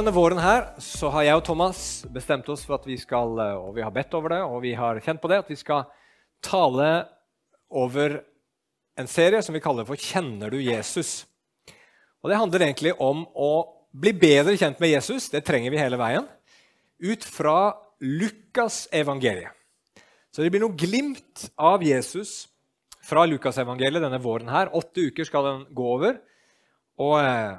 Denne våren her så har jeg og Thomas bestemt oss for at vi skal, eh, og vi har bedt over det, og vi har kjent på det, at vi skal tale over en serie som vi kaller for 'Kjenner du Jesus?' Og Det handler egentlig om å bli bedre kjent med Jesus. Det trenger vi hele veien. Ut fra Lukas evangeliet. Så det blir noe glimt av Jesus fra Lukas evangeliet denne våren. her. Åtte uker skal den gå over. Og eh,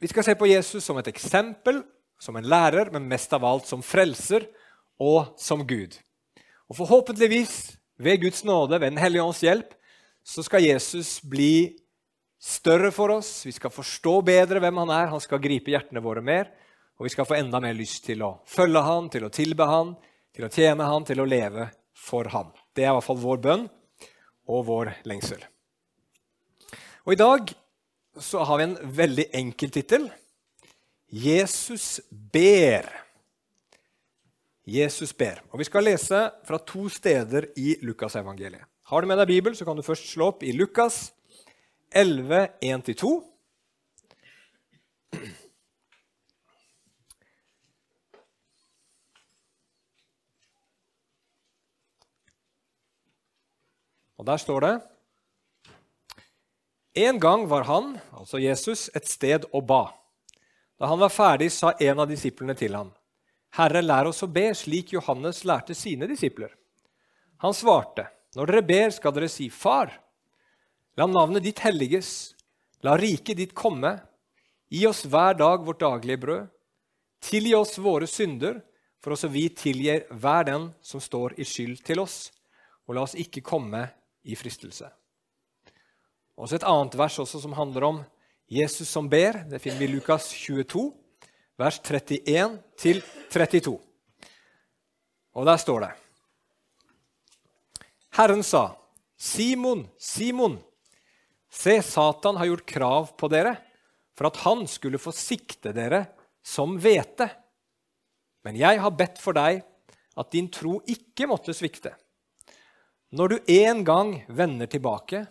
Vi skal se på Jesus som et eksempel, som en lærer, men mest av alt som frelser og som Gud. Og Forhåpentligvis, ved Guds nåde, ved Den hellige ånds hjelp, så skal Jesus bli større for oss. Vi skal forstå bedre hvem han er. Han skal gripe hjertene våre mer. Og vi skal få enda mer lyst til å følge han, til å tilbe han, til å tjene han, til å leve for han. Det er i hvert fall vår bønn og vår lengsel. Og I dag så har vi en veldig enkel tittel. Jesus ber. Jesus ber. Og Vi skal lese fra to steder i Lukasevangeliet. Har du med deg Bibel, så kan du først slå opp i Lukas 11, 1-2. Og der står det En gang var han, altså Jesus, et sted og ba. Da han var ferdig, sa en av disiplene til ham, Herre, lær oss å be, slik Johannes lærte sine disipler. Han svarte, Når dere ber, skal dere si, Far, la navnet ditt helliges, la riket ditt komme, gi oss hver dag vårt daglige brød, tilgi oss våre synder, for også vi tilgir hver den som står i skyld til oss, og la oss ikke komme i fristelse. Også et annet vers også som handler om Jesus som ber. Det finner vi i Lukas 22, vers 31 til 32. Og der står det Herren sa, Simon, Simon, se, Satan har gjort krav på dere for at han skulle få sikte dere som hvete. Men jeg har bedt for deg at din tro ikke måtte svikte. Når du en gang vender tilbake,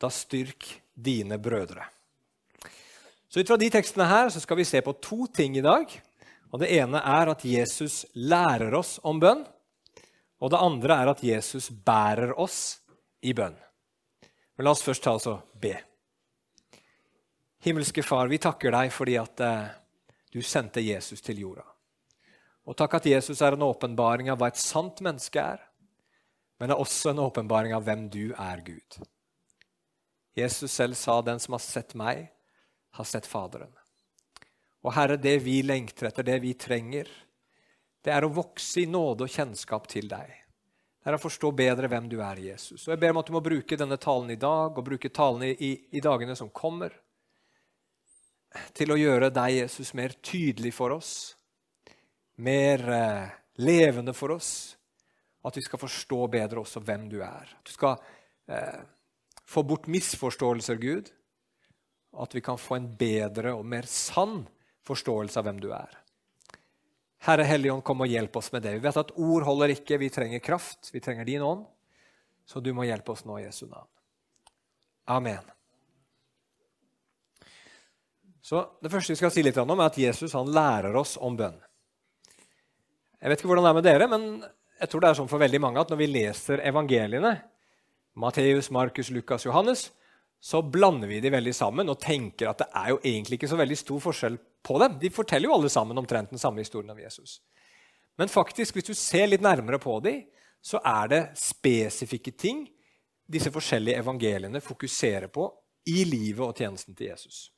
da styrk dine brødre. Så Ut fra de tekstene her så skal vi se på to ting i dag. Og Det ene er at Jesus lærer oss om bønn. Og det andre er at Jesus bærer oss i bønn. Men la oss først ta oss og be. Himmelske Far, vi takker deg fordi at eh, du sendte Jesus til jorda. Og takk at Jesus er en åpenbaring av hva et sant menneske er, men er også en åpenbaring av hvem du er, Gud. Jesus selv sa, 'Den som har sett meg, har sett Faderen'. Og Herre, det vi lengter etter, det vi trenger, det er å vokse i nåde og kjennskap til deg. Det er å forstå bedre hvem du er, Jesus. Og Jeg ber om at du må bruke denne talen i dag og bruke talen i, i, i dagene som kommer, til å gjøre deg, Jesus, mer tydelig for oss, mer eh, levende for oss, at vi skal forstå bedre også hvem du er. At du skal eh, få bort misforståelser, Gud. At vi kan få en bedre og mer sann forståelse av hvem du er. Herre Helligånd, kom og hjelp oss med det. Vi vet at ord holder ikke. Vi trenger kraft. Vi trenger din ånd. Så du må hjelpe oss nå i Jesu navn. Amen. Så Det første vi skal si litt om, er at Jesus han lærer oss om bønn. Jeg vet ikke hvordan det er med dere, men jeg tror det er sånn for veldig mange at når vi leser evangeliene, Matteus, Markus, Lukas, Johannes, så blander vi de veldig sammen og tenker at det er jo egentlig ikke så veldig stor forskjell på dem. De forteller jo alle sammen omtrent den samme historien om Jesus. Men faktisk, hvis du ser litt nærmere på dem, så er det spesifikke ting disse forskjellige evangeliene fokuserer på i livet og tjenesten til Jesus.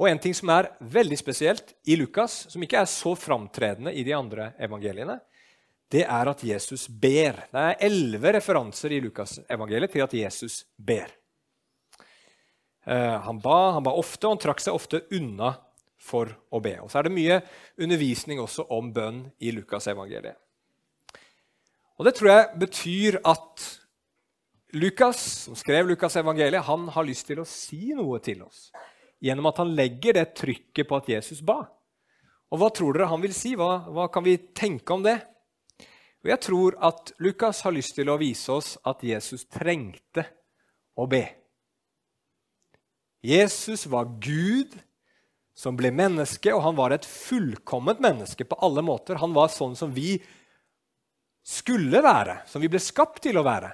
Og en ting som er veldig spesielt i Lukas, som ikke er så framtredende i de andre evangeliene, det er at Jesus ber. Det er elleve referanser i Lukas-evangeliet til at Jesus ber. Uh, han ba, han ba ofte, og han trakk seg ofte unna for å be. Og Så er det mye undervisning også om bønn i Lukas-evangeliet. Og Det tror jeg betyr at Lukas, som skrev Lukas-evangeliet, han har lyst til å si noe til oss gjennom at han legger det trykket på at Jesus ba. Og Hva tror dere han vil si? Hva, hva kan vi tenke om det? Og Jeg tror at Lukas har lyst til å vise oss at Jesus trengte å be. Jesus var Gud som ble menneske, og han var et fullkomment menneske på alle måter. Han var sånn som vi skulle være, som vi ble skapt til å være.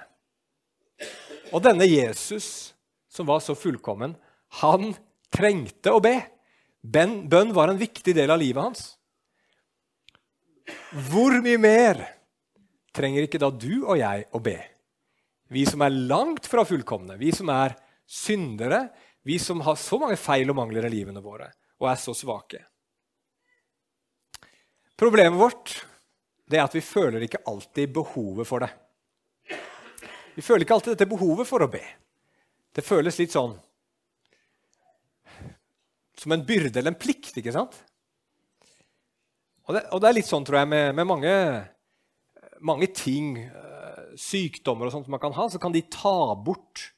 Og denne Jesus, som var så fullkommen, han trengte å be. Bønn var en viktig del av livet hans. Hvor mye mer trenger ikke da du og jeg å be? Vi som er langt fra fullkomne, vi som er syndere, vi som har så mange feil og mangler i livene våre og er så svake. Problemet vårt det er at vi føler ikke alltid behovet for det. Vi føler ikke alltid dette behovet for å be. Det føles litt sånn som en byrde eller en plikt. ikke sant? Og det, og det er litt sånn, tror jeg, med, med mange, mange, ting, eh, sykdommer og sånt som man kan ha, så kan de ta bort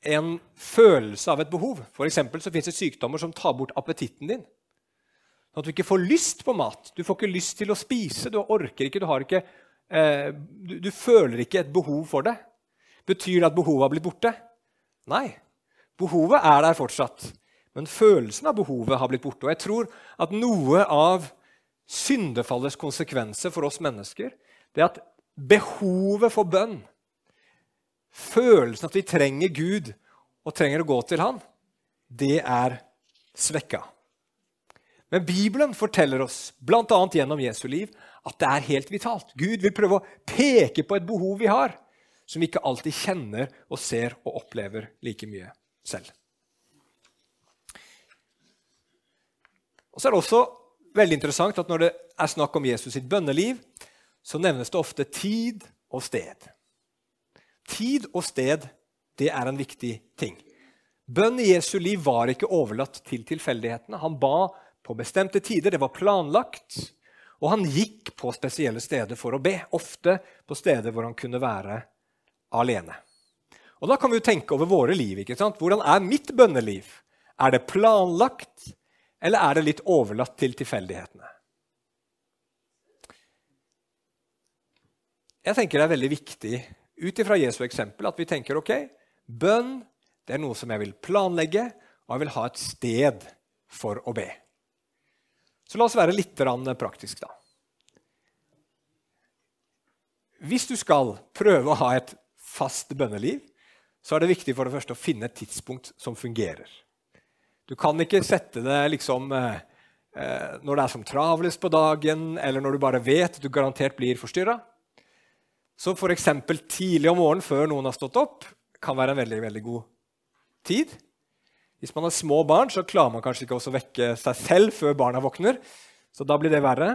en følelse av et behov. For så fins det sykdommer som tar bort appetitten din. Sånn at du ikke får lyst på mat. Du får ikke lyst til å spise. Du orker ikke, du, ikke, eh, du, du føler ikke et behov for det. Betyr det at behovet har blitt borte? Nei. Behovet er der fortsatt. Men følelsen av behovet har blitt borte. Og jeg tror at noe av syndefallets konsekvenser for oss mennesker det er at behovet for bønn følelsen at vi trenger Gud og trenger å gå til Han, det er svekka. Men Bibelen forteller oss, bl.a. gjennom Jesu liv, at det er helt vitalt. Gud vil prøve å peke på et behov vi har, som vi ikke alltid kjenner og ser og opplever like mye selv. Og så er det også veldig interessant at Når det er snakk om Jesus sitt bønneliv, så nevnes det ofte tid og sted. Tid og sted det er en viktig ting. Bønn i Jesu liv var ikke overlatt til tilfeldighetene. Han ba på bestemte tider, det var planlagt. Og han gikk på spesielle steder for å be, ofte på steder hvor han kunne være alene. Og Da kan vi jo tenke over våre liv. ikke sant? Hvordan er mitt bønneliv? Er det planlagt, eller er det litt overlatt til tilfeldighetene? Jeg tenker det er veldig viktig ut ifra Jesu eksempel at vi tenker ok, bønn det er noe som jeg vil planlegge, og jeg vil ha et sted for å be. Så la oss være litt praktisk, da. Hvis du skal prøve å ha et fast bønneliv, så er det viktig for det første å finne et tidspunkt som fungerer. Du kan ikke sette det liksom eh, eh når det er som travlest på dagen, eller når du bare vet at du garantert blir forstyrra. Så f.eks. tidlig om morgenen før noen har stått opp, kan være en veldig, veldig god tid. Hvis man har små barn, så klarer man kanskje ikke å vekke seg selv før barna våkner. Så da blir det verre.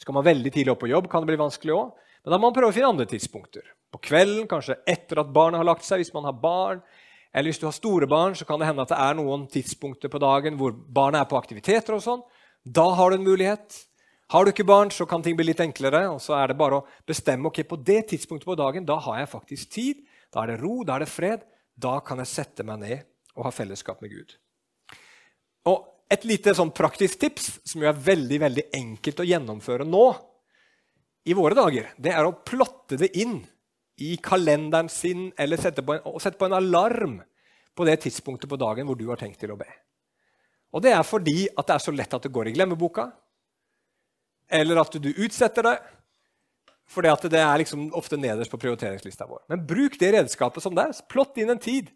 Skal man veldig tidlig opp på jobb, kan det bli vanskelig òg. Men da må man prøve å finne andre tidspunkter. På kvelden, kanskje etter at barna har lagt seg, hvis man har barn. Eller hvis du har store barn, så kan det hende at det er noen tidspunkter på dagen hvor barna er på aktiviteter. og sånn. Da har du en mulighet. Har du ikke barn, så kan ting bli litt enklere. og så er det bare å bestemme ok, på det tidspunktet på dagen da har jeg faktisk tid. Da er det ro, da er det fred. Da kan jeg sette meg ned og ha fellesskap med Gud. Og Et lite sånn praktisk tips som jo er veldig veldig enkelt å gjennomføre nå, i våre dager, det er å plotte det inn i kalenderen sin eller sette på en, sette på en alarm på det tidspunktet på dagen hvor du har tenkt til å be. Og Det er fordi at det er så lett at det går i glemmeboka eller at du utsetter det. For det er liksom ofte nederst på prioriteringslista vår. Men bruk det redskapet som det er. Plott inn en tid.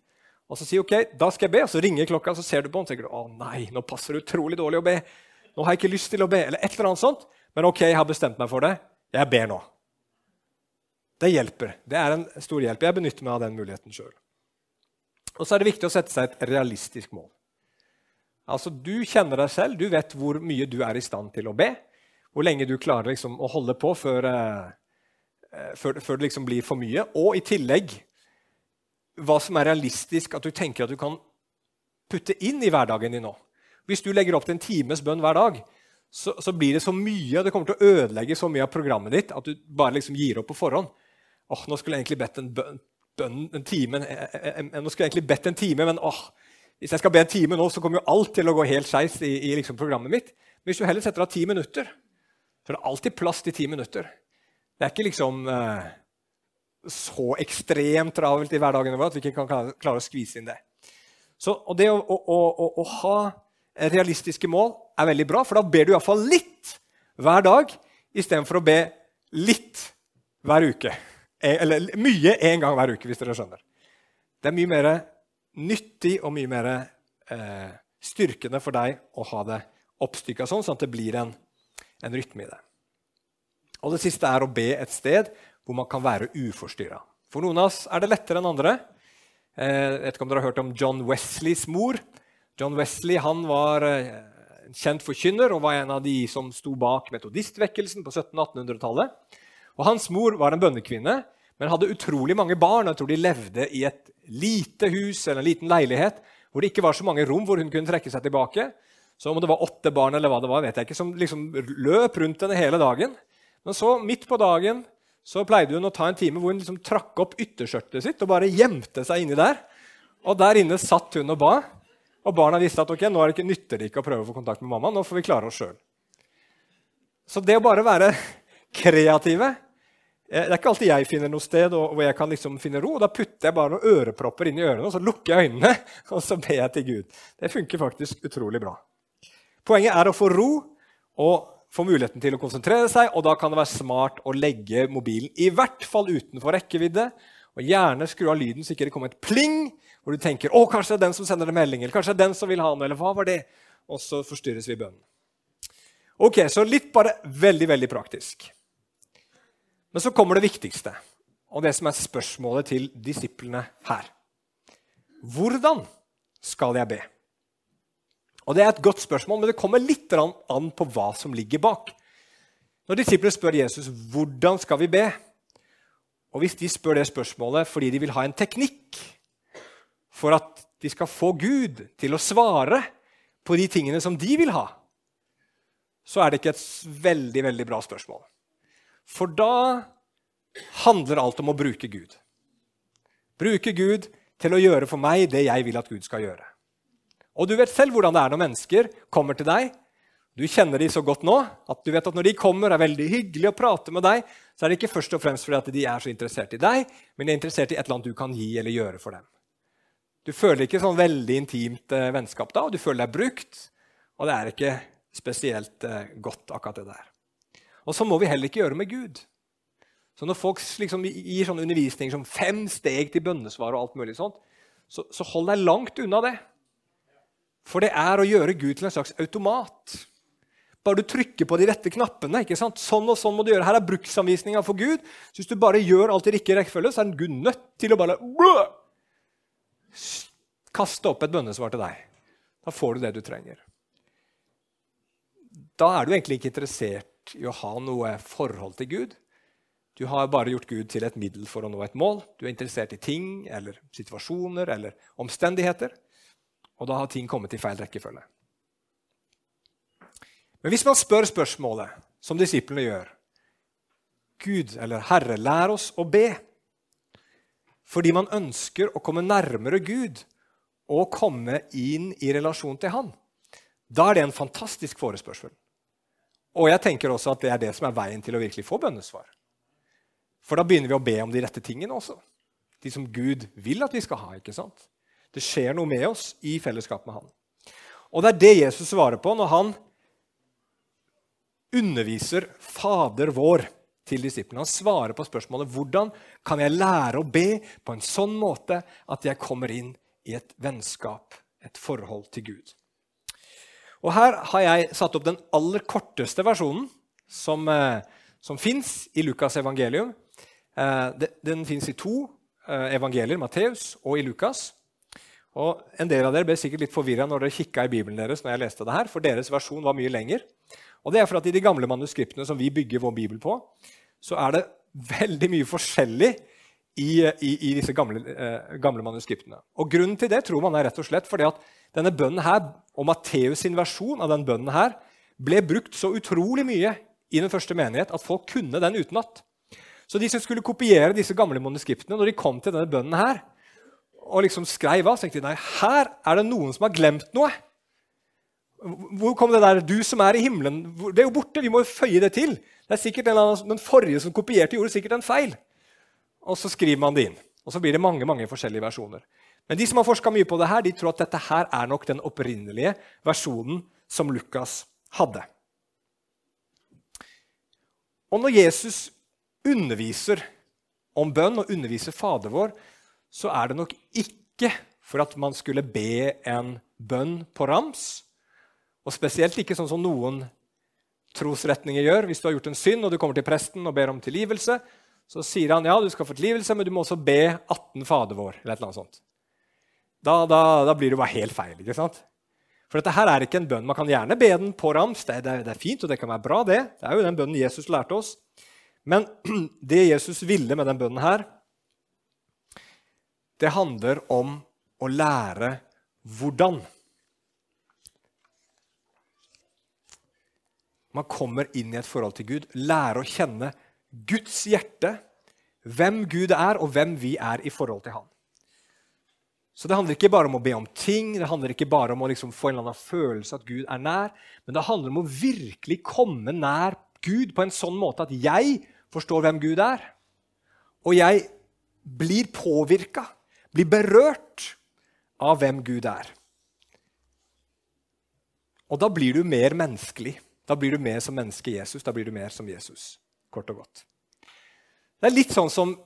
Og så si ok, da skal jeg be, og så ringer klokka, og så ser du på den og tenker du, å nei, nå passer det utrolig dårlig å be. Nå har jeg ikke lyst til å be, eller et eller annet sånt. Men ok, jeg har bestemt meg for det. Jeg ber nå. Det hjelper. Det er en stor hjelp. Jeg benytter meg av den muligheten sjøl. Og så er det viktig å sette seg et realistisk mål. Altså, Du kjenner deg selv, du vet hvor mye du er i stand til å be hvor lenge du klarer liksom, å holde på før, uh, før, før, det liksom blir for mye. Og i tillegg hva som er realistisk at du tenker at du kan putte inn i hverdagen din nå. Hvis du legger opp til en times bønn hver dag, så, så, blir det så mye, det kommer til å ødelegge så mye av programmet ditt at du bare liksom gir opp på forhånd. Åh, nå skulle jeg egentlig bedt en bønn, bønn en time, en, en, nå skulle jeg egentlig bedt en time, men åh, hvis jeg skal be en time nå, så kommer jo alt til å gå helt skeis i, i liksom programmet mitt. Men hvis du heller setter av ti minutter, så det er alltid plass til ti minutter. Det er ikke liksom eh, så ekstremt travelt i hverdagen vår at vi ikke kan klare, klare å skvise inn det. Så, og det å, å, å, å, ha realistiske mål er veldig bra, for da ber du iallfall litt hver dag istedenfor å be litt hver uke. Eh, eller mye én gang hver uke, hvis dere skjønner. Det er mye mer nyttig og mye mer eh, styrkende for deg å ha det oppstykka sånn, sånn at det blir en, en rytme i det. Og det siste er å be et sted hvor man kan være uforstyrra. For noen av oss er det lettere enn andre. Eh, jeg vet ikke om dere har hørt om John Wesleys mor. John Wesley han var eh, en kjent forkynner og var en av de som sto bak metodistvekkelsen på 1700-1800-tallet. Og Hans mor var en bønnekvinne, men hadde utrolig mange barn. Jeg tror de levde i et lite hus eller en liten leilighet hvor det ikke var så mange rom hvor hun kunne trekke seg tilbake. Så om det var åtte barn eller hva det var, vet jeg ikke, som liksom løp rundt henne hele dagen. Men så, midt på dagen, så pleide hun å ta en time hvor hun liksom trakk opp ytterskjørtet sitt og bare gjemte seg inni der. Og der inne satt hun og ba. Og barna visste at ok, nå er det ikke nytter ikke å prøve å få kontakt med mamma. nå får vi klare oss selv. Så det å bare være kreative Eh, det er ikke alltid jeg finner noe sted hvor jeg kan liksom finne ro. og Da putter jeg bare noen ørepropper inn i ørene og så lukker jeg øynene og så ber jeg til Gud. Det funker faktisk utrolig bra. Poenget er å få ro og få muligheten til å konsentrere seg. og Da kan det være smart å legge mobilen i hvert fall utenfor rekkevidde. Og gjerne skru av lyden så ikke det kommer et pling hvor du tenker å, kanskje det er den som sender en melding, eller kanskje det er den som vil ha noe, eller hva var det? Og så forstyrres vi i bønnen. Ok, Så litt bare veldig, veldig praktisk. Men så kommer det viktigste, og det som er spørsmålet til disiplene her. Hvordan skal jeg be? Og Det er et godt spørsmål, men det kommer litt an på hva som ligger bak. Når disiplene spør Jesus hvordan skal vi be, og hvis de spør det spørsmålet fordi de vil ha en teknikk for at de skal få Gud til å svare på de tingene som de vil ha, så er det ikke et veldig, veldig bra spørsmål. For da handler alt om å bruke Gud. Bruke Gud til å gjøre for meg det jeg vil at Gud skal gjøre. Og du vet selv hvordan det er når mennesker kommer til deg. Du kjenner de så godt nå at du vet at når de kommer er veldig hyggelig å prate med deg, så er det ikke først og fremst fordi at de er så interessert i deg, men de er interessert i et eller annet du kan gi eller gjøre for dem. Du føler ikke sånn veldig intimt eh, vennskap da, og du føler deg brukt. Og det er ikke spesielt eh, godt, akkurat det der. Og så må vi heller ikke gjøre med Gud. Så når folk liksom gir sånn undervisning som fem steg til bønnesvar, og alt mulig sånt, så, så hold deg langt unna det. For det er å gjøre Gud til en slags automat. Bare du trykker på de rette knappene. ikke sant? Sånn og sånn må du gjøre. Her er bruksanvisninga for Gud. Så hvis du bare gjør alt i riktig rekkefølge, så er Gud nødt til å bare blå, kaste opp et bønnesvar til deg. Da får du det du trenger. Da er du egentlig ikke interessert i å ha noe forhold til Gud. Du har bare gjort Gud til et middel for å nå et mål. Du er interessert i ting eller situasjoner eller omstendigheter. Og da har ting kommet i feil rekkefølge. Men hvis man spør spørsmålet, som disiplene gjør Gud eller Herre, lær oss å be. Fordi man ønsker å komme nærmere Gud og komme inn i relasjon til Han. Da er det en fantastisk forespørsel. Og jeg tenker også at det er det som er veien til å virkelig få bønnesvar. For da begynner vi å be om de rette tingene også. De som Gud vil at vi skal ha. ikke sant? Det skjer noe med oss i fellesskap med Han. Og det er det Jesus svarer på når han underviser Fader vår til disiplene. Han svarer på spørsmålet hvordan kan jeg lære å be på en sånn måte at jeg kommer inn i et vennskap, et forhold til Gud. Og Her har jeg satt opp den aller korteste versjonen som, eh, som fins i Lukas' evangelium. Eh, den fins i to eh, evangelier, Matteus og i Lukas. Og En del av dere ble sikkert litt forvirra når dere kikka i Bibelen deres, når jeg leste det her, for deres versjon var mye lenger. Og det er for at I de gamle manuskriptene som vi bygger vår bibel på, så er det veldig mye forskjellig i, i, i disse gamle, eh, gamle, manuskriptene. Og Grunnen til det tror man er rett og slett fordi at denne bønnen her, og Matteus' sin versjon av den bønnen her ble brukt så utrolig mye i den første menighet at folk kunne den utenat. Så de som skulle kopiere disse gamle manuskriptene, når de kom til denne bønnen her, og liksom skrev av, så tenkte de nei, her er det noen som har glemt noe. Hvor kom det der 'du som er i himmelen'? Det er jo borte. Vi må jo føye det til. Det er sikkert en annen, Den forrige som kopierte, gjorde sikkert en feil. Og så skriver man det inn. Og så blir det mange mange forskjellige versjoner. Men de som har forska mye på det her, de tror at dette her er nok den opprinnelige versjonen som Lukas hadde. Og når Jesus underviser om bønn og underviser Fader vår, så er det nok ikke for at man skulle be en bønn på rams. Og spesielt ikke sånn som noen trosretninger gjør. Hvis du har gjort en synd og du kommer til presten og ber om tilgivelse, så sier han ja, du skal få tilgivelse, men du må også be 18 Fader vår. eller et sånt. Da, da, da blir det bare helt feil. ikke sant? For dette her er ikke en bønn. Man kan gjerne be den på rams. Det, det, det, er fint, og det kan være bra, det. Det er jo den bønnen Jesus lærte oss. Men det Jesus ville med den bønnen her, det handler om å lære hvordan. Man kommer inn i et forhold til Gud, lære å kjenne Guds hjerte, hvem Gud er, og hvem vi er i forhold til Han. Så Det handler ikke bare om å be om ting, det handler ikke bare om å liksom få en eller annen følelse at Gud er nær, men det handler om å virkelig komme nær Gud på en sånn måte at jeg forstår hvem Gud er. Og jeg blir påvirka, blir berørt av hvem Gud er. Og da blir du mer menneskelig. Da blir du mer som mennesket Jesus. Da blir du mer som Jesus, kort og godt. Det er litt sånn som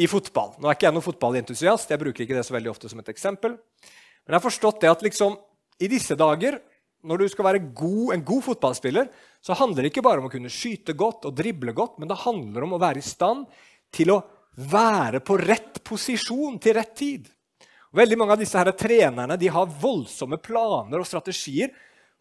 i fotball. Nå er ikke jeg noen fotballentusiast, jeg bruker ikke det så veldig ofte som et eksempel. Men jeg har forstått det at liksom, i disse dager, når du skal være god, en god fotballspiller, så handler det ikke bare om å kunne skyte godt og drible godt, men det handler om å være i stand til å være på rett posisjon til rett tid. Veldig Mange av disse her trenerne de har voldsomme planer og strategier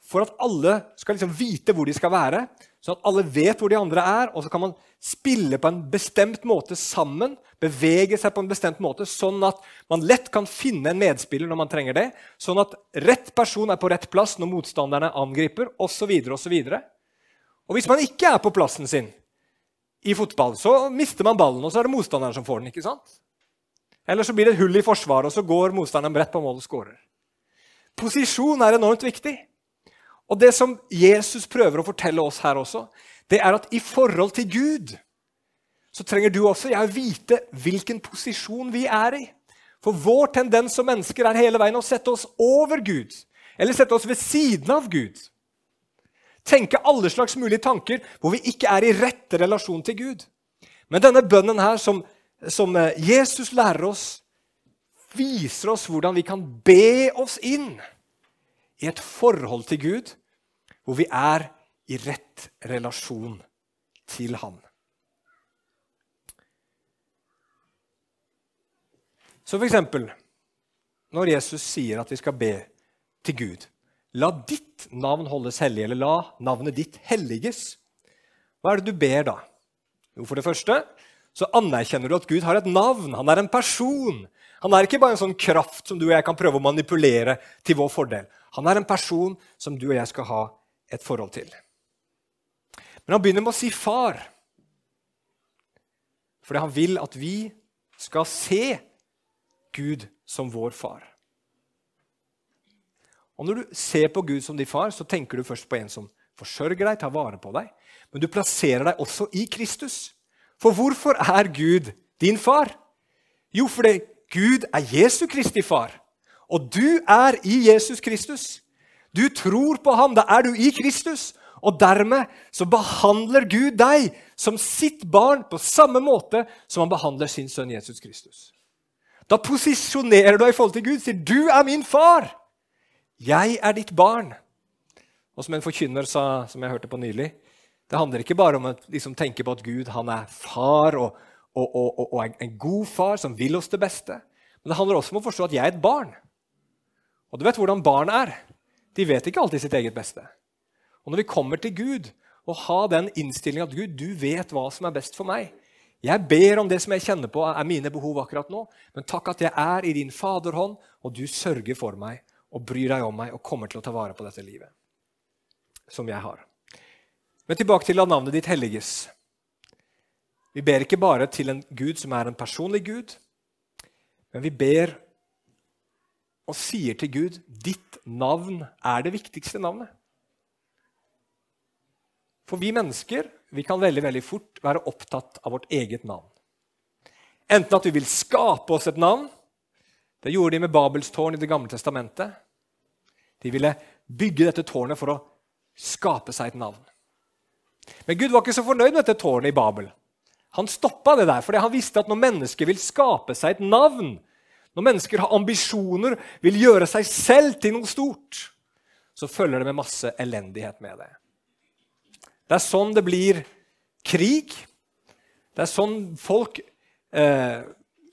for at alle skal liksom vite hvor de skal være, sånn at alle vet hvor de andre er. Og så kan man spille på en bestemt måte sammen, bevege seg på en bestemt måte, sånn at man lett kan finne en medspiller når man trenger det, sånn at rett person er på rett plass når motstanderne angriper, osv. osv. Og hvis man ikke er på plassen sin i fotball, så mister man ballen, og så er det motstanderen som får den. ikke sant? Eller så blir det et hull i forsvaret, og så går motstanderen bredt på mål og skårer. Posisjon er enormt viktig. Og det som Jesus prøver å fortelle oss her også, det er at i forhold til Gud så trenger du også jeg vite hvilken posisjon vi er i. For vår tendens som mennesker er hele veien å sette oss over Gud. Eller sette oss ved siden av Gud. Tenke alle slags mulige tanker hvor vi ikke er i rett relasjon til Gud. Men denne bønnen her, som, som eh, Jesus lærer oss, viser oss hvordan vi kan be oss inn i et forhold til Gud hvor vi er i rett relasjon til Han. Så for eksempel, når Jesus sier at vi skal be til Gud La ditt navn holdes hellig, eller la navnet ditt helliges. Hva er det du ber da? Jo, For det første så anerkjenner du at Gud har et navn. Han er en person. Han er ikke bare en sånn kraft som du og jeg kan prøve å manipulere til vår fordel. Han er en person som du og jeg skal ha et forhold til. Men han begynner med å si 'far', fordi han vil at vi skal se Gud som vår far. Og Når du ser på Gud som din far, så tenker du først på en som forsørger deg, tar vare på deg. Men du plasserer deg også i Kristus. For hvorfor er Gud din far? Jo, fordi Gud er Jesu Kristi far. Og du er i Jesus Kristus. Du tror på ham, da er du i Kristus. Og dermed så behandler Gud deg som sitt barn på samme måte som han behandler sin sønn Jesus Kristus. Da posisjonerer du deg i forhold til Gud, sier 'Du er min far'. Jeg er ditt barn. Og som en forkynner sa, som jeg hørte på nylig, det handler ikke bare om å liksom, tenke på at Gud han er far og, og, og, og, en god far som vil oss det beste. Men det handler også om å forstå at jeg er et barn. Og du vet hvordan barn er de vet ikke alltid sitt eget beste. Og når vi kommer til Gud og har den innstillinga at Gud, du vet hva som er best for meg Jeg ber om det som jeg kjenner på er mine behov akkurat nå, men takk at jeg er i din faderhånd, og du sørger for meg og bryr deg om meg og kommer til å ta vare på dette livet som jeg har. Men tilbake til at navnet ditt helliges. Vi ber ikke bare til en Gud som er en personlig Gud, men vi ber og sier til Gud ditt navn er det viktigste navnet. For vi mennesker vi kan veldig, veldig fort være opptatt av vårt eget navn. Enten at vi vil skape oss et navn, Det gjorde de med Babels tårn i Det gamle testamentet. De ville bygge dette tårnet for å skape seg et navn. Men Gud var ikke så fornøyd med dette tårnet i Babel. Han stoppa det der, fordi han visste at når mennesker vil skape seg et navn, når mennesker har ambisjoner, vil gjøre seg selv til noe stort, så følger det med masse elendighet med det. Det er sånn det blir krig. Det er sånn folk eh,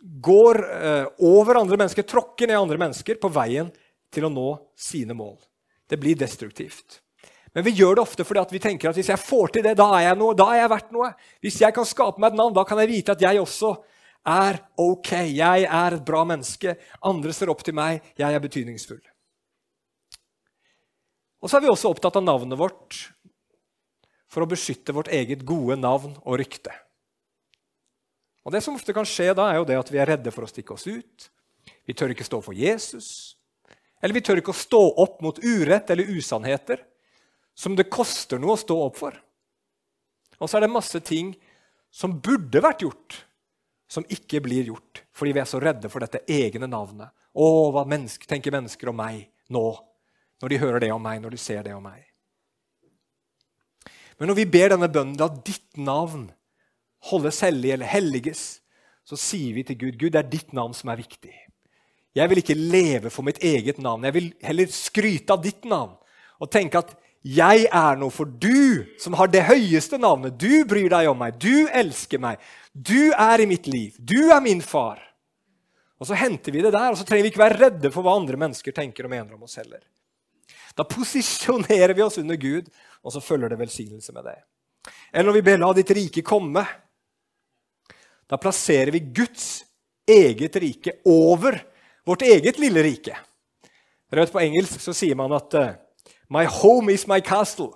går eh, over andre mennesker, tråkker ned andre mennesker på veien til å nå sine mål. Det blir destruktivt. Men vi gjør det ofte fordi vi tenker at hvis jeg får til det, da er jeg noe. da er jeg verdt noe. Hvis jeg kan skape meg et navn, da kan jeg vite at jeg også er ok. Jeg er et bra menneske. Andre ser opp til meg. Jeg er betydningsfull. Og så er vi også opptatt av navnet vårt for å beskytte vårt eget gode navn og rykte. Og Det som ofte kan skje da, er jo det at vi er redde for å stikke oss ut. Vi tør ikke stå for Jesus. Eller vi tør ikke å stå opp mot urett eller usannheter som det koster noe å stå opp for. Og så er det masse ting som burde vært gjort, som ikke blir gjort fordi vi er så redde for dette egne navnet. Å, hva menneske, tenker mennesker om meg nå, når de hører det om meg, når de ser det om meg? Men når vi ber denne bønnen, at ditt navn holdes hellig eller helliges, så sier vi til Gud Gud, det er ditt navn som er viktig. Jeg vil ikke leve for mitt eget navn. Jeg vil heller skryte av ditt navn og tenke at jeg er noe for du, som har det høyeste navnet. Du bryr deg om meg. Du elsker meg. Du er i mitt liv. Du er min far. Og Så henter vi det der, og så trenger vi ikke være redde for hva andre mennesker tenker og mener om oss heller. Da posisjonerer vi oss under Gud, og så følger det velsignelse med det. Eller når vi ber 'La ditt rike komme', da plasserer vi Guds eget rike over vårt eget lille rike. Dere vet, På engelsk så sier man at uh, 'My home is my castle'.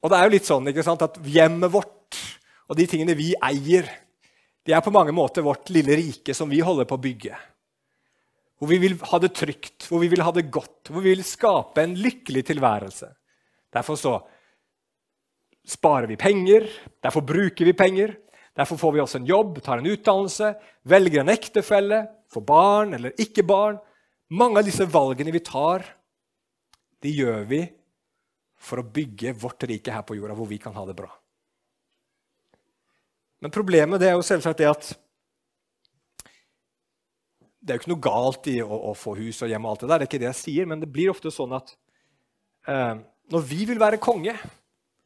Og det er jo litt sånn ikke sant, at hjemmet vårt og de tingene vi eier, de er på mange måter vårt lille rike som vi holder på å bygge. Hvor vi vil ha det trygt, hvor vi vil ha det godt, hvor vi vil skape en lykkelig tilværelse. Derfor så sparer vi penger, derfor bruker vi penger. Derfor får vi oss en jobb, tar en utdannelse, velger en ektefelle, får barn eller ikke barn. Mange av disse valgene vi tar, de gjør vi for å bygge vårt rike her på jorda, hvor vi kan ha det bra. Men problemet er jo selvsagt det at det er jo ikke noe galt i å, å, få hus og hjem, og alt det der, det er ikke det jeg sier, men det blir ofte sånn at eh, når vi vil være konge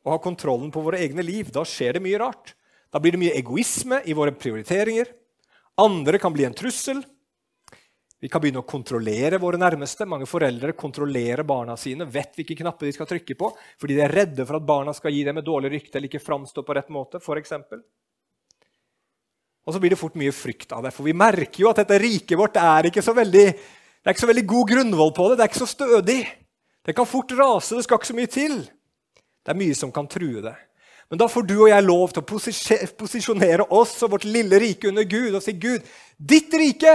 og ha kontrollen på våre egne liv, da skjer det mye rart. Da blir det mye egoisme i våre prioriteringer. Andre kan bli en trussel. Vi kan begynne å kontrollere våre nærmeste. Mange foreldre kontrollerer barna sine, vet hvilke knapper de skal trykke på, fordi de er redde for at barna skal gi dem et dårlig rykte eller ikke framstå på rett måte. For eksempel. og så blir det fort mye frykt av det, for vi merker jo at dette riket vårt er ikke så veldig, det er ikke så veldig god grunnvoll på det. Det er ikke så stødig. Det kan fort rase. Det skal ikke så mye til. Det er mye som kan true det. Men da får du og jeg lov til å posisjonere oss og vårt lille rike under Gud og si Gud, ditt rike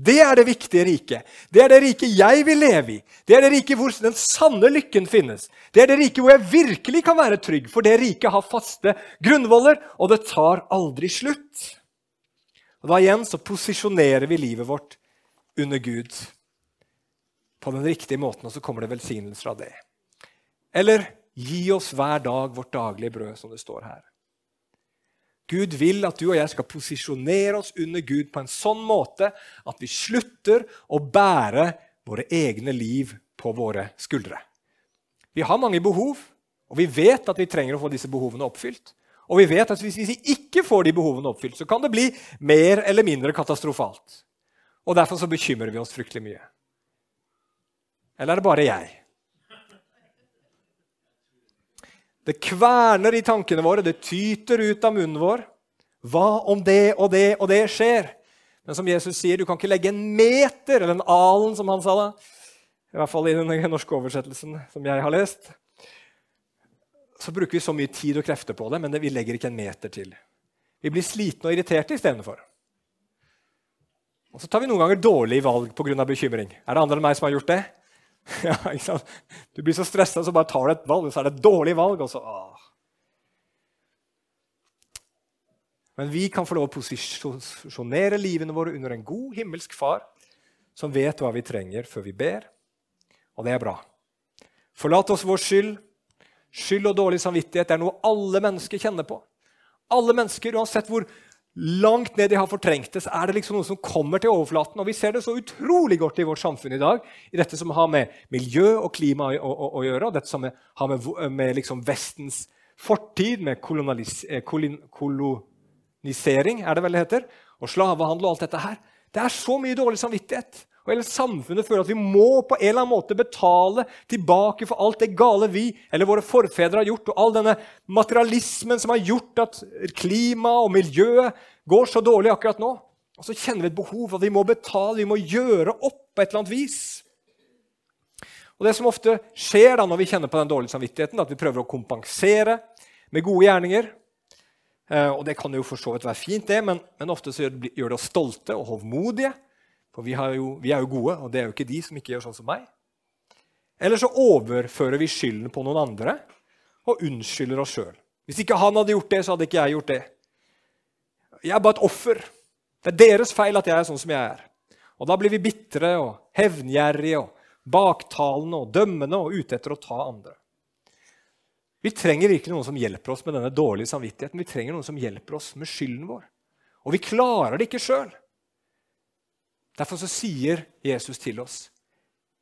det er det viktige riket. Det er det riket jeg vil leve i. Det er det riket hvor den sanne lykken finnes. Det er det riket hvor jeg virkelig kan være trygg, for det riket har faste grunnvoller, og det tar aldri slutt. Og Da igjen så posisjonerer vi livet vårt under Gud på den riktige måten, og så kommer det velsignelser av det. Eller gi oss hver dag vårt daglige brød, som det står her. Gud vil at du og jeg skal posisjonere oss under Gud på en sånn måte at vi slutter å bære våre egne liv på våre skuldre. Vi har mange behov, og vi vet at vi trenger å få disse behovene oppfylt. Og vi vet at hvis vi ikke får de behovene oppfylt, så kan det bli mer eller mindre katastrofalt. Og Derfor så bekymrer vi oss fryktelig mye. Eller er det bare jeg? Det kverner i tankene våre, det tyter ut av munnen vår. Hva om det og det og det skjer? Men som Jesus sier, du kan ikke legge en meter, eller en alen, som han sa da. I hvert fall i den norske oversettelsen som jeg har lest. Så bruker vi så mye tid og krefter på det, men vi legger ikke en meter til. Vi blir slitne og irriterte istedenfor. Og så tar vi noen ganger dårlige valg pga. bekymring. Er det andre enn meg som har gjort det? Ja, ikke sant? Du blir så stressa, så bare tar du et valg, og så er det et dårlig valg. og så, åh. Men vi kan få lov å posisjonere livene våre under en god himmelsk far som vet hva vi trenger før vi ber. Og det er bra. Forlat oss vår skyld. Skyld og dårlig samvittighet er noe alle mennesker kjenner på. Alle mennesker, Uansett hvor langt ned de har fortrengt det, så er det liksom noe som kommer til overflaten. Og vi ser det så utrolig godt i vårt samfunn i dag, i dette som har med miljø og klima å, å, å gjøre, og dette som har med, med liksom Vestens fortid, med eh, kolonisering, er det vel det heter, og slavehandel og alt dette her. Det er så mye dårlig samvittighet. Og hele samfunnet føler at vi må på en eller annen måte betale tilbake for alt det gale vi eller våre forfedre har gjort, og all denne materialismen som har gjort at klima og miljøet går så dårlig akkurat nå. Og så kjenner vi et behov, at vi må betale, vi må gjøre opp på et eller annet vis. Og Det som ofte skjer da når vi kjenner på den dårlige samvittigheten, at vi prøver å kompensere med gode gjerninger. Eh, og Det kan jo for så vidt være fint, det, men, men ofte så gjør det oss stolte og hovmodige. For vi, jo, vi, er jo gode, og det er jo ikke de som ikke gjør sånn som meg. Eller så overfører vi skylden på noen andre og unnskylder oss sjøl. Hvis ikke han hadde gjort det, så hadde ikke jeg gjort det. Jeg er bare et offer. Det er deres feil at jeg er sånn som jeg er. Og da blir vi bitre og hevngjerrige og baktalende og dømmende og ute etter å ta andre. Vi trenger virkelig noen som hjelper oss med denne dårlige samvittigheten. Vi trenger noen som hjelper oss med skylden vår. Og vi klarer det ikke sjøl. Derfor så sier Jesus til oss,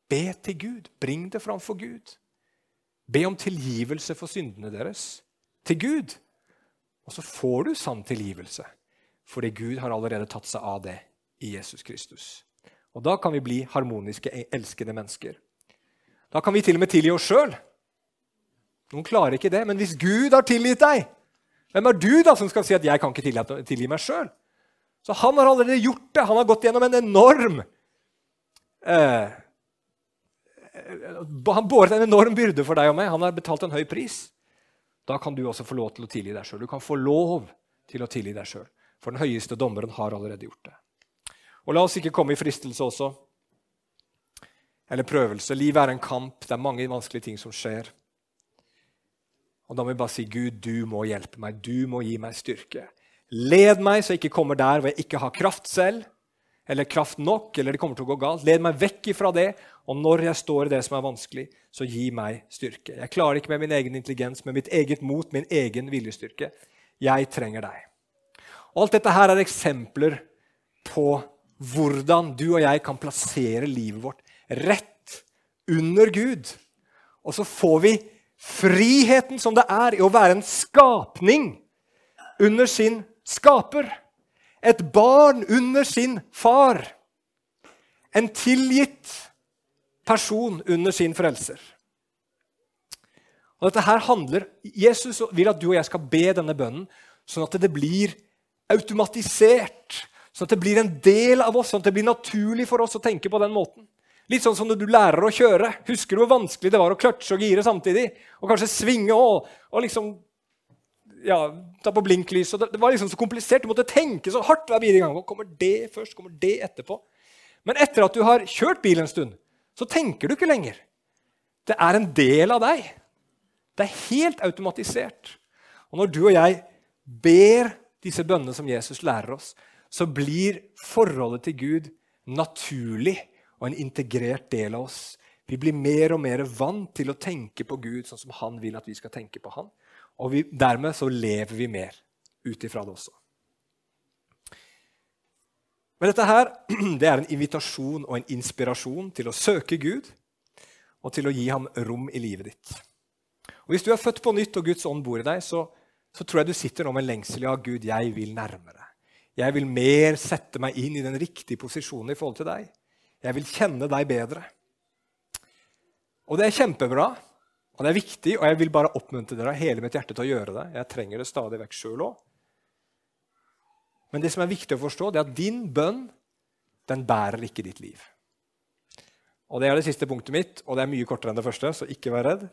be til Gud. Bring det framfor Gud. Be om tilgivelse for syndene deres til Gud. Og så får du sann tilgivelse, fordi Gud har allerede tatt seg av det i Jesus Kristus. Og da kan vi bli harmoniske, elskende mennesker. Da kan vi til og med tilgi oss sjøl. Noen klarer ikke det, men hvis Gud har tilgitt deg, hvem er du da som skal si at 'jeg kan ikke tilgi meg sjøl'? Så han har allerede gjort det. Han har gått gjennom en enorm eh, Han båret en enorm byrde for deg og meg. Han har betalt en høy pris. Da kan du også få lov til å tilgi deg sjøl. Du kan få lov til å tilgi deg sjøl. For den høyeste dommeren har allerede gjort det. Og la oss ikke komme i fristelse også. Eller prøvelse. Livet er en kamp. Det er mange vanskelige ting som skjer. Og da må vi bare si, 'Gud, du må hjelpe meg. Du må gi meg styrke.' Led meg så jeg ikke kommer der hvor jeg ikke har kraft selv, eller kraft nok, eller det kommer til å gå galt. Led meg vekk ifra det, og når jeg står i det som er vanskelig, så gi meg styrke. Jeg klarer ikke med min egen intelligens, med mitt eget mot, min egen viljestyrke. Jeg trenger deg. Og alt dette her er eksempler på hvordan du og jeg kan plassere livet vårt rett under Gud. Og så får vi friheten som det er i å være en skapning under sin skaper. Et barn under sin far. En tilgitt person under sin frelser. Og dette her handler, Jesus vil at du og jeg skal be denne bønnen sånn at det blir automatisert. Sånn at det blir en del av oss, sånn at det blir naturlig for oss å tenke på den måten. Litt sånn som når du lærer å kjøre. Husker du hvor vanskelig det var å kløtsje og gire samtidig? Og kanskje svinge og, og liksom ja, ta på blinklys. Det, det var liksom så komplisert. Du måtte tenke så hardt hver bidige gang. Kommer det først? Kommer det etterpå? Men etter at du har kjørt bil en stund, så tenker du ikke lenger. Det er en del av deg. Det er helt automatisert. Og når du og jeg ber disse bønnene som Jesus lærer oss, så blir forholdet til Gud naturlig og en integrert del av oss. Vi blir mer og mer vant til å tenke på Gud sånn som han vil at vi skal tenke på han. Og vi, dermed så lever vi mer ut ifra det også. Men dette her, det er en invitasjon og en inspirasjon til å søke Gud og til å gi ham rom i livet ditt. Og Hvis du er født på nytt og Guds ånd bor i deg, så, så tror jeg du sitter nå med en lengsel. Ja, Gud, jeg vil nærmere. Jeg vil mer sette meg inn i den riktige posisjonen i forhold til deg. Jeg vil kjenne deg bedre. Og det er kjempebra. Og Det er viktig, og jeg vil bare oppmuntre dere av hele mitt hjerte til å gjøre det. Jeg trenger det stadig vekk sjøl òg. Men det som er viktig å forstå, det er at din bønn den bærer ikke ditt liv. Og Det er det siste punktet mitt, og det er mye kortere enn det første, så ikke vær redd.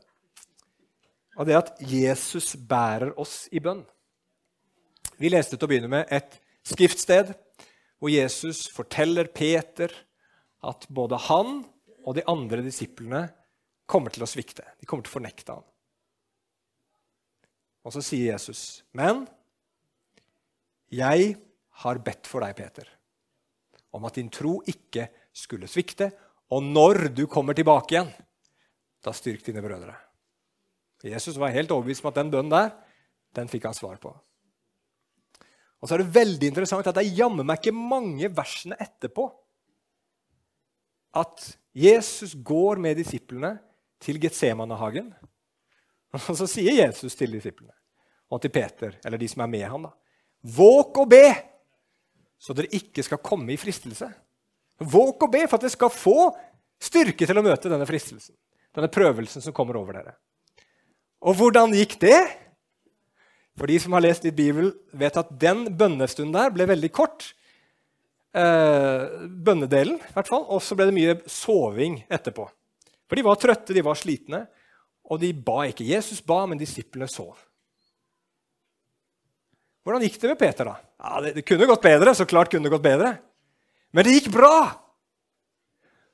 Og det er at Jesus bærer oss i bønn. Vi leste til å begynne med et skriftsted hvor Jesus forteller Peter at både han og de andre disiplene kommer til å svikte. De kommer til å fornekte ham. Og så sier Jesus, 'Men Jeg har bedt for deg, Peter, om at din tro ikke skulle svikte, og når du kommer tilbake igjen, da styrk dine brødre. Jesus var helt overbevist om at den bønnen der, den fikk han svar på. Og så er det veldig interessant at det er jammen meg ikke mange versene etterpå at Jesus går med disiplene til Getsemanehagen. Og så sier Jesus til disiplene og til Peter, eller de som er med ham, da, Våk og be, så dere ikke skal komme i fristelse. Våk og be for at dere skal få styrke til å møte denne fristelsen, denne prøvelsen som kommer over dere. Og hvordan gikk det? For de som har lest litt Bibel, vet at den bønnestunden der ble veldig kort. Eh, bønnedelen, i hvert fall. Og så ble det mye soving etterpå. For de var trøtte, de var slitne, og de ba ikke. Jesus ba, men disiplene sov. Hvordan gikk det med Peter, da? Ja, det, det, kunne gått bedre. så klart kunne det gått bedre. Men det gikk bra!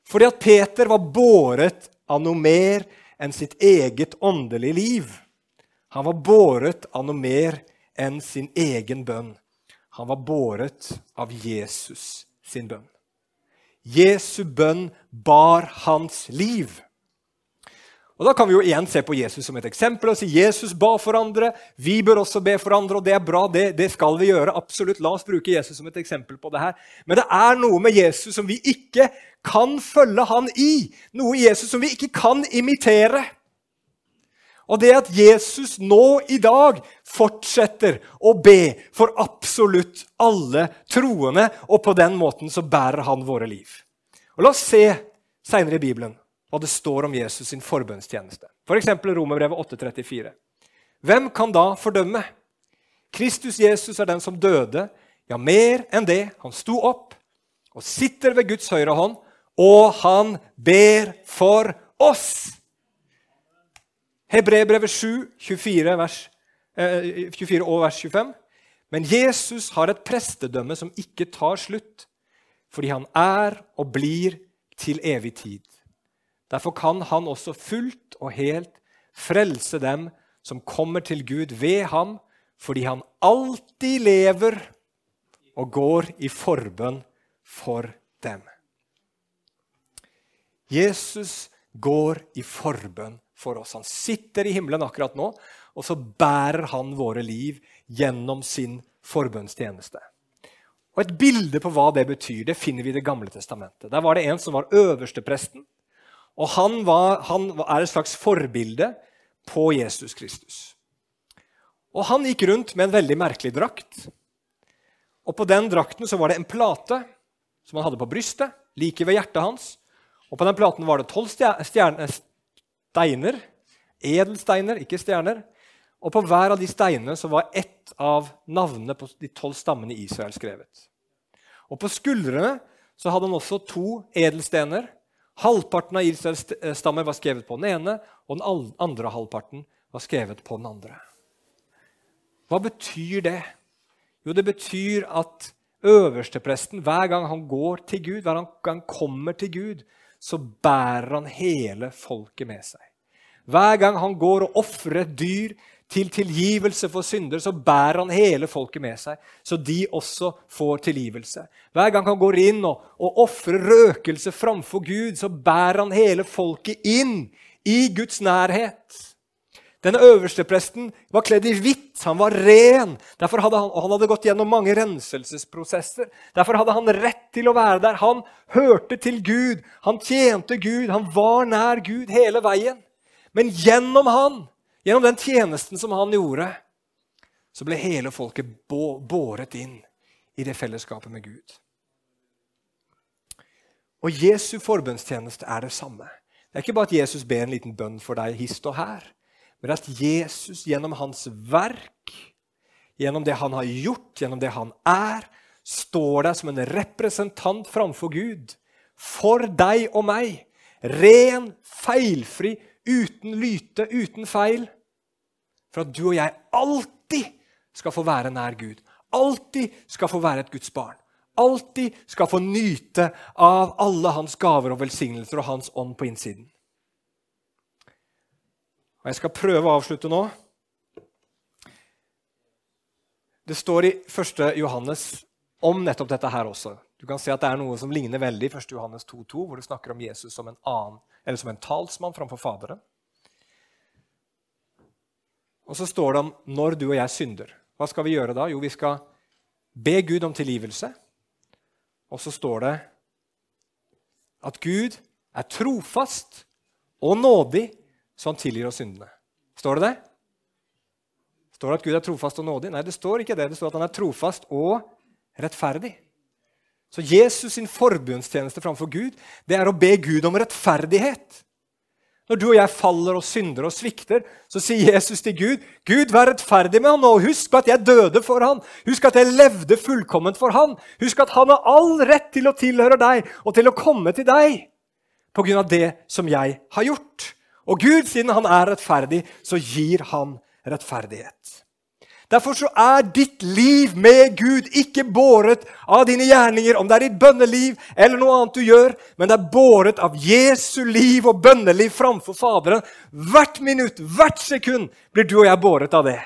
Fordi at Peter var båret av noe mer enn sitt eget åndelige liv. Han var båret av noe mer enn sin egen bønn. Han var båret av Jesus sin bønn. Jesu bønn bar hans liv. Og Da kan vi jo igjen se på Jesus som et eksempel og si Jesus ba for andre. Vi bør også be for andre, og det er bra. Det, det skal vi gjøre. absolutt. La oss bruke Jesus som et eksempel på det her. Men det er noe med Jesus som vi ikke kan følge han i. Noe i Jesus som vi ikke kan imitere. Og det at Jesus nå i dag fortsetter å be for absolutt alle troende, og på den måten så bærer han våre liv. Og La oss se seinere i Bibelen hva det står om Jesus sin forbønnstjeneste. F.eks. For Romerbrevet 8,34. Hvem kan da fordømme? Kristus Jesus er den som døde, ja, mer enn det. Han sto opp og sitter ved Guds høyre hånd, og han ber for oss. Hebrebrevet 7, 24, vers, eh, 24 og vers 25. Men Jesus har et prestedømme som ikke tar slutt, fordi han er og blir til evig tid. Derfor kan han også fullt og helt frelse dem som kommer til Gud ved ham, fordi han alltid lever og går i forbønn for dem. Jesus går i forbønn for oss. Han sitter i himmelen akkurat nå, og så bærer han våre liv gjennom sin forbønnstjeneste. Og Et bilde på hva det betyr, det finner vi i Det gamle testamentet. Der var det en som var øverstepresten. Og han, var, han er et slags forbilde på Jesus Kristus. Og Han gikk rundt med en veldig merkelig drakt. Og På den drakten så var det en plate som han hadde på brystet, like ved hjertet hans. Og På den platen var det tolv steiner, edelsteiner, ikke stjerner. Og på hver av de steinene så var ett av navnene på de tolv stammene i Israel skrevet. Og På skuldrene så hadde han også to edelstener Halvparten av Israels eh, stammer var skrevet på den ene, og den andre halvparten var skrevet på den andre. Hva betyr det? Jo, det betyr at øverstepresten, hver gang han går til Gud, hver gang han kommer til Gud, så bærer han hele folket med seg. Hver gang han går og ofrer et dyr til tilgivelse for synder, så bærer han hele folket med seg, så de også får tilgivelse. Hver gang han går inn og, og ofrer røkelse framfor Gud, så bærer han hele folket inn i Guds nærhet. Denne øverstepresten var kledd i hvitt, han var ren. Derfor hadde han, han hadde gått gjennom mange renselsesprosesser. Derfor hadde han rett til å være der. Han hørte til Gud, han tjente Gud, han var nær Gud hele veien. Men gjennom han Gjennom den tjenesten som han gjorde, så ble hele folket båret inn i det fellesskapet med Gud. Og Jesu forbønnstjeneste er det samme. Det er ikke bare at Jesus ber en liten bønn for deg hist og her, men at Jesus gjennom hans verk, gjennom det han har gjort, gjennom det han er, står der som en representant framfor Gud. For deg og meg. Ren, feilfri, uten lyte, uten feil. For at du og jeg alltid skal få være nær Gud. Alltid skal få være et Guds barn. Alltid skal få nyte av alle hans gaver og velsignelser og hans ånd på innsiden. Og Jeg skal prøve å avslutte nå. Det står i 1. Johannes om nettopp dette her også. Du kan se at Det er noe som ligner veldig i 1. Johannes 2,2, hvor det snakker om Jesus som en annen, eller som en talsmann framfor Faderen. Og så står det om når du og jeg synder. Hva skal vi gjøre da? Jo, vi skal be Gud om tilgivelse. Og så står det at Gud er trofast og nådig, så han tilgir oss syndene. Står det det? Står det at Gud er trofast og nådig? Nei, det står ikke det. Det står at han er trofast og rettferdig. Så Jesus sin forbundstjeneste framfor Gud det er å be Gud om rettferdighet. Når du og jeg faller og synder og svikter, så sier Jesus til Gud, 'Gud, vær rettferdig med han nå. Husk at jeg døde for han. Husk at jeg levde fullkomment for han. Husk at han har all rett til å tilhøre deg og til å komme til deg på grunn av det som jeg har gjort. Og Gud, siden han er rettferdig, så gir han rettferdighet. Derfor så er ditt liv med Gud ikke båret av dine gjerninger, om det er ditt bønneliv eller noe annet du gjør, men det er båret av Jesu liv og bønneliv framfor Faderen. Hvert minutt, hvert sekund blir du og jeg båret av det.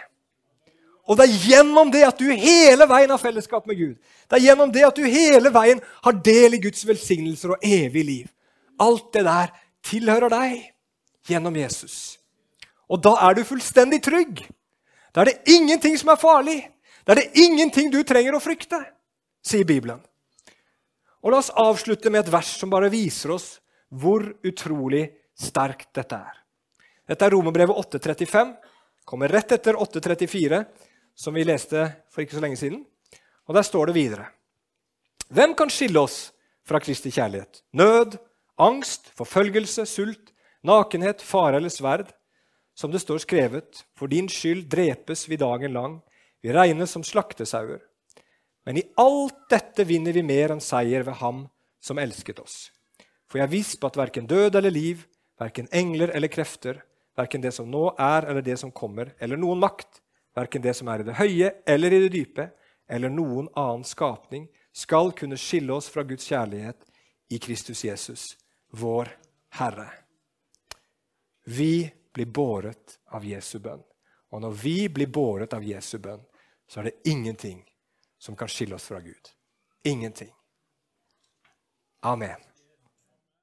Og det er gjennom det at du hele veien har fellesskap med Gud. Det er gjennom det at du hele veien har del i Guds velsignelser og evig liv. Alt det der tilhører deg gjennom Jesus. Og da er du fullstendig trygg. Da er det ingenting som er farlig. Da er det ingenting du trenger å frykte, sier Bibelen. Og La oss avslutte med et vers som bare viser oss hvor utrolig sterkt dette er. Dette er Romerbrevet 8,35. Kommer rett etter 8,34, som vi leste for ikke så lenge siden. Og Der står det videre. Hvem kan skille oss fra Kristi kjærlighet? Nød, angst, forfølgelse, sult, nakenhet, fare eller sverd? Som det står skrevet, for din skyld drepes vi dagen lang, vi regnes som slaktesauer. Men i alt dette vinner vi mer enn seier ved Ham som elsket oss. For jeg visst på at verken død eller liv, verken engler eller krefter, verken det som nå er eller det som kommer, eller noen makt, verken det som er i det høye eller i det dype, eller noen annen skapning, skal kunne skille oss fra Guds kjærlighet i Kristus Jesus, vår Herre. Vi blir båret av Jesu bønn. Og når vi blir båret av Jesu bønn, så er det ingenting som kan skille oss fra Gud. Ingenting. Amen.